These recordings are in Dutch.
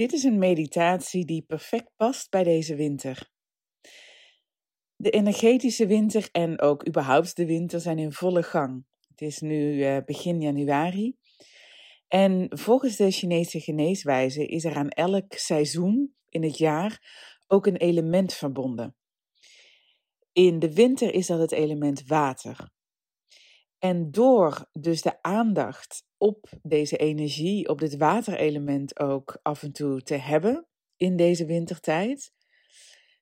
Dit is een meditatie die perfect past bij deze winter. De energetische winter en ook überhaupt de winter zijn in volle gang. Het is nu uh, begin januari. En volgens de Chinese geneeswijze is er aan elk seizoen in het jaar ook een element verbonden. In de winter is dat het element water. En door dus de aandacht op deze energie, op dit waterelement ook af en toe te hebben in deze wintertijd,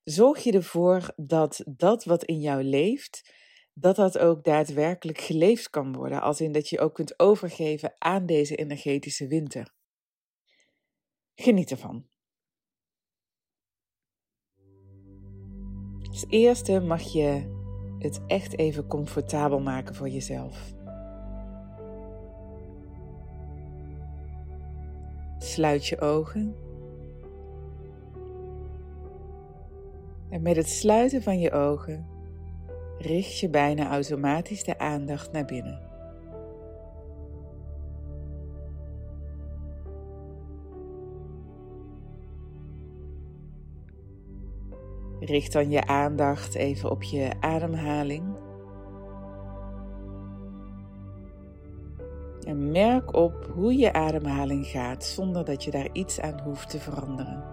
zorg je ervoor dat dat wat in jou leeft, dat dat ook daadwerkelijk geleefd kan worden. Als in dat je ook kunt overgeven aan deze energetische winter. Geniet ervan. Als eerste mag je het echt even comfortabel maken voor jezelf. Sluit je ogen. En met het sluiten van je ogen richt je bijna automatisch de aandacht naar binnen. Richt dan je aandacht even op je ademhaling. En merk op hoe je ademhaling gaat zonder dat je daar iets aan hoeft te veranderen.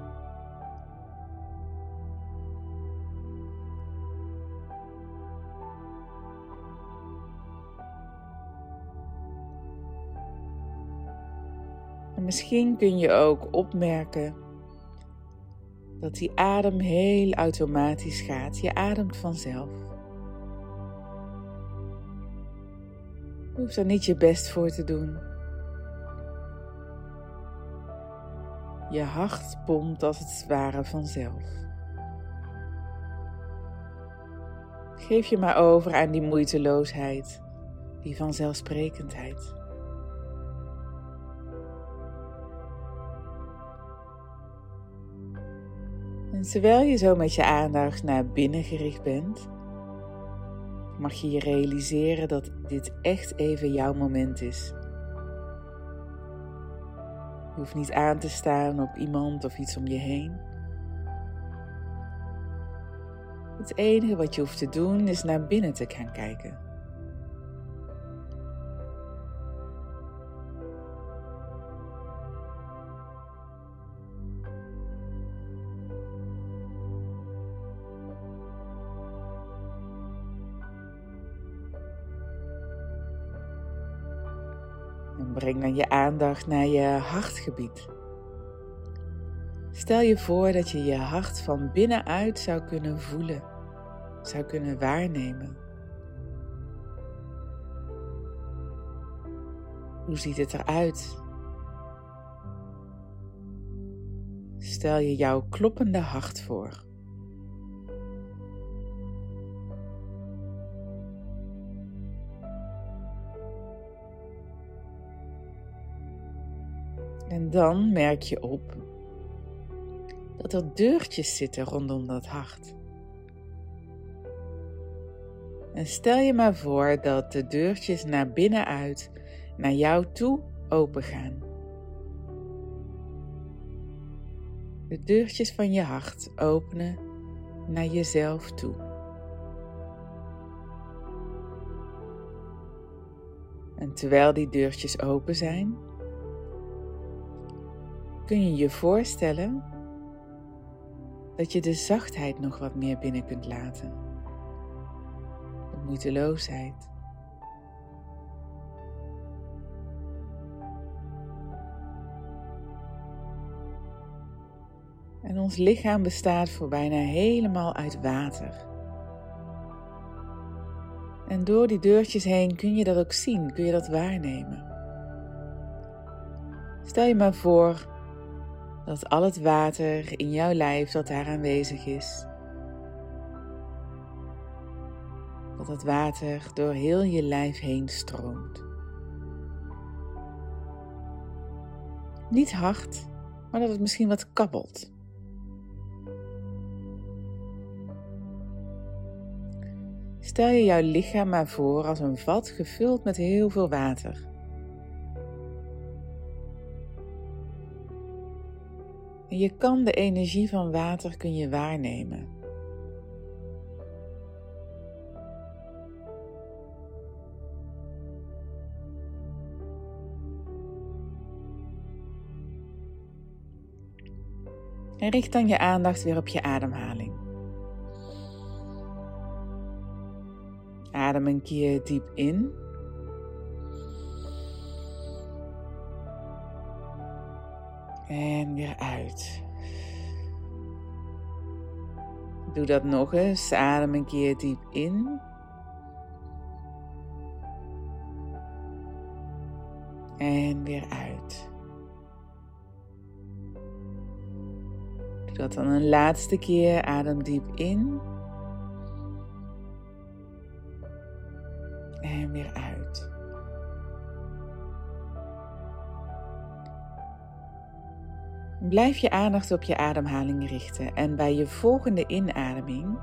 En misschien kun je ook opmerken dat die adem heel automatisch gaat. Je ademt vanzelf. Je hoeft er niet je best voor te doen. Je hart pompt als het ware vanzelf. Geef je maar over aan die moeiteloosheid, die vanzelfsprekendheid. En terwijl je zo met je aandacht naar binnen gericht bent, mag je je realiseren dat dit echt even jouw moment is. Je hoeft niet aan te staan op iemand of iets om je heen. Het enige wat je hoeft te doen is naar binnen te gaan kijken. Breng dan je aandacht naar je hartgebied. Stel je voor dat je je hart van binnenuit zou kunnen voelen, zou kunnen waarnemen. Hoe ziet het eruit? Stel je jouw kloppende hart voor. En dan merk je op dat er deurtjes zitten rondom dat hart. En stel je maar voor dat de deurtjes naar binnenuit, naar jou toe open gaan. De deurtjes van je hart openen naar jezelf toe. En terwijl die deurtjes open zijn, kun je je voorstellen dat je de zachtheid nog wat meer binnen kunt laten. De moeiteloosheid. En ons lichaam bestaat voor bijna helemaal uit water. En door die deurtjes heen kun je dat ook zien, kun je dat waarnemen. Stel je maar voor dat al het water in jouw lijf dat daar aanwezig is, dat het water door heel je lijf heen stroomt. Niet hard, maar dat het misschien wat kabbelt. Stel je jouw lichaam maar voor als een vat gevuld met heel veel water. Je kan de energie van water kun je waarnemen. En richt dan je aandacht weer op je ademhaling. Adem een keer diep in. En weer uit. Doe dat nog eens. Adem een keer diep in. En weer uit. Doe dat dan een laatste keer. Adem diep in. En weer uit. Blijf je aandacht op je ademhaling richten en bij je volgende inademing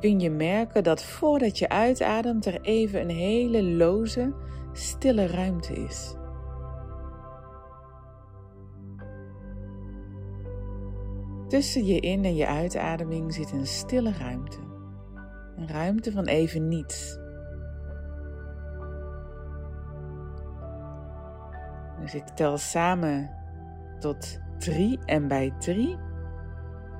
kun je merken dat voordat je uitademt er even een hele loze, stille ruimte is. Tussen je in- en je uitademing zit een stille ruimte. Een ruimte van even niets. Dus ik tel samen tot drie en bij drie,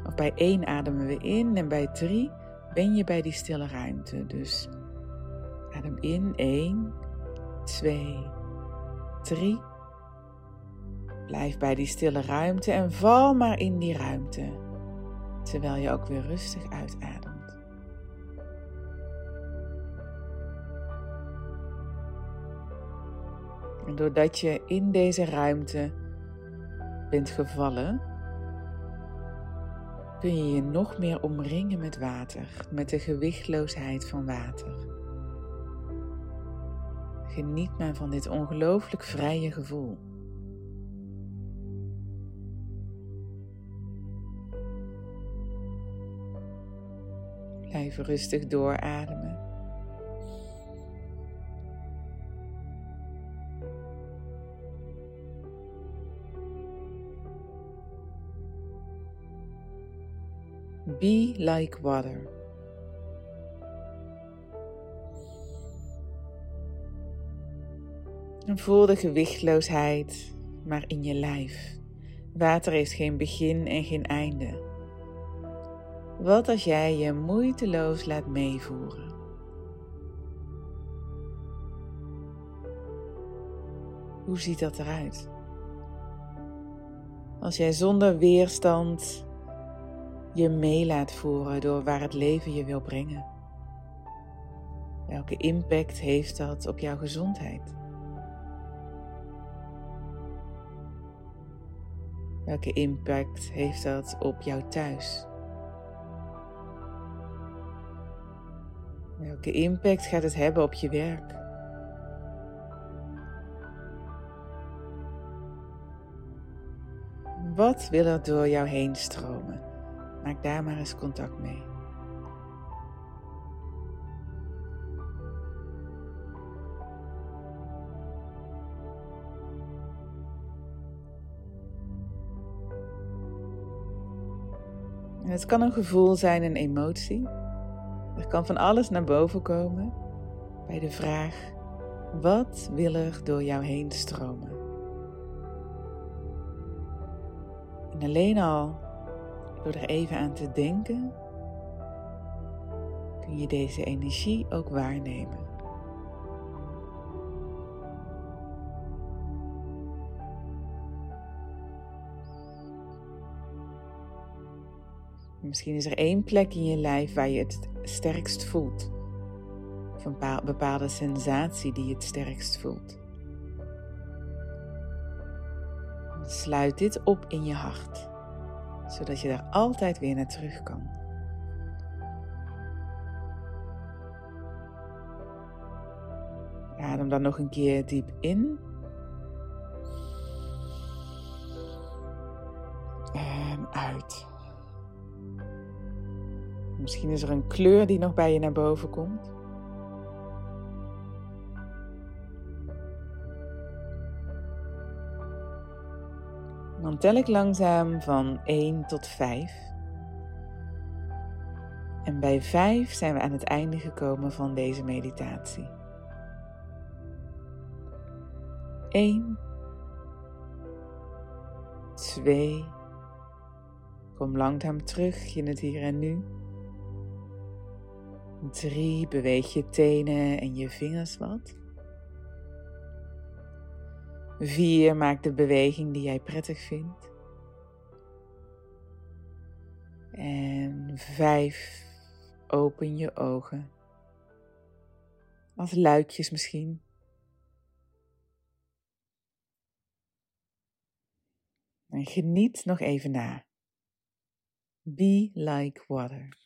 of bij één ademen we in en bij drie ben je bij die stille ruimte. Dus adem in, 1, 2, 3. Blijf bij die stille ruimte en val maar in die ruimte, terwijl je ook weer rustig uitademt. En doordat je in deze ruimte bent gevallen, kun je je nog meer omringen met water, met de gewichtloosheid van water. Geniet maar van dit ongelooflijk vrije gevoel. Blijf rustig doorademen. Be like water. En voel de gewichtloosheid maar in je lijf. Water heeft geen begin en geen einde. Wat als jij je moeiteloos laat meevoeren? Hoe ziet dat eruit? Als jij zonder weerstand je mee laat voeren door waar het leven je wil brengen. Welke impact heeft dat op jouw gezondheid? Welke impact heeft dat op jouw thuis? Welke impact gaat het hebben op je werk? Wat wil er door jou heen stromen? Maak daar maar eens contact mee. het kan een gevoel zijn, een emotie. Er kan van alles naar boven komen bij de vraag: wat wil er door jou heen stromen? En alleen al door er even aan te denken, kun je deze energie ook waarnemen. Misschien is er één plek in je lijf waar je het sterkst voelt. Of een bepaalde sensatie die je het sterkst voelt. Sluit dit op in je hart, zodat je daar altijd weer naar terug kan. Adem dan nog een keer diep in. En uit. Misschien is er een kleur die nog bij je naar boven komt. Dan tel ik langzaam van 1 tot 5. En bij 5 zijn we aan het einde gekomen van deze meditatie. 1, 2, kom langzaam terug in het hier en nu. 3, beweeg je tenen en je vingers wat. 4. Maak de beweging die jij prettig vindt. En 5. Open je ogen. Als luikjes misschien. En geniet nog even na. Be like water.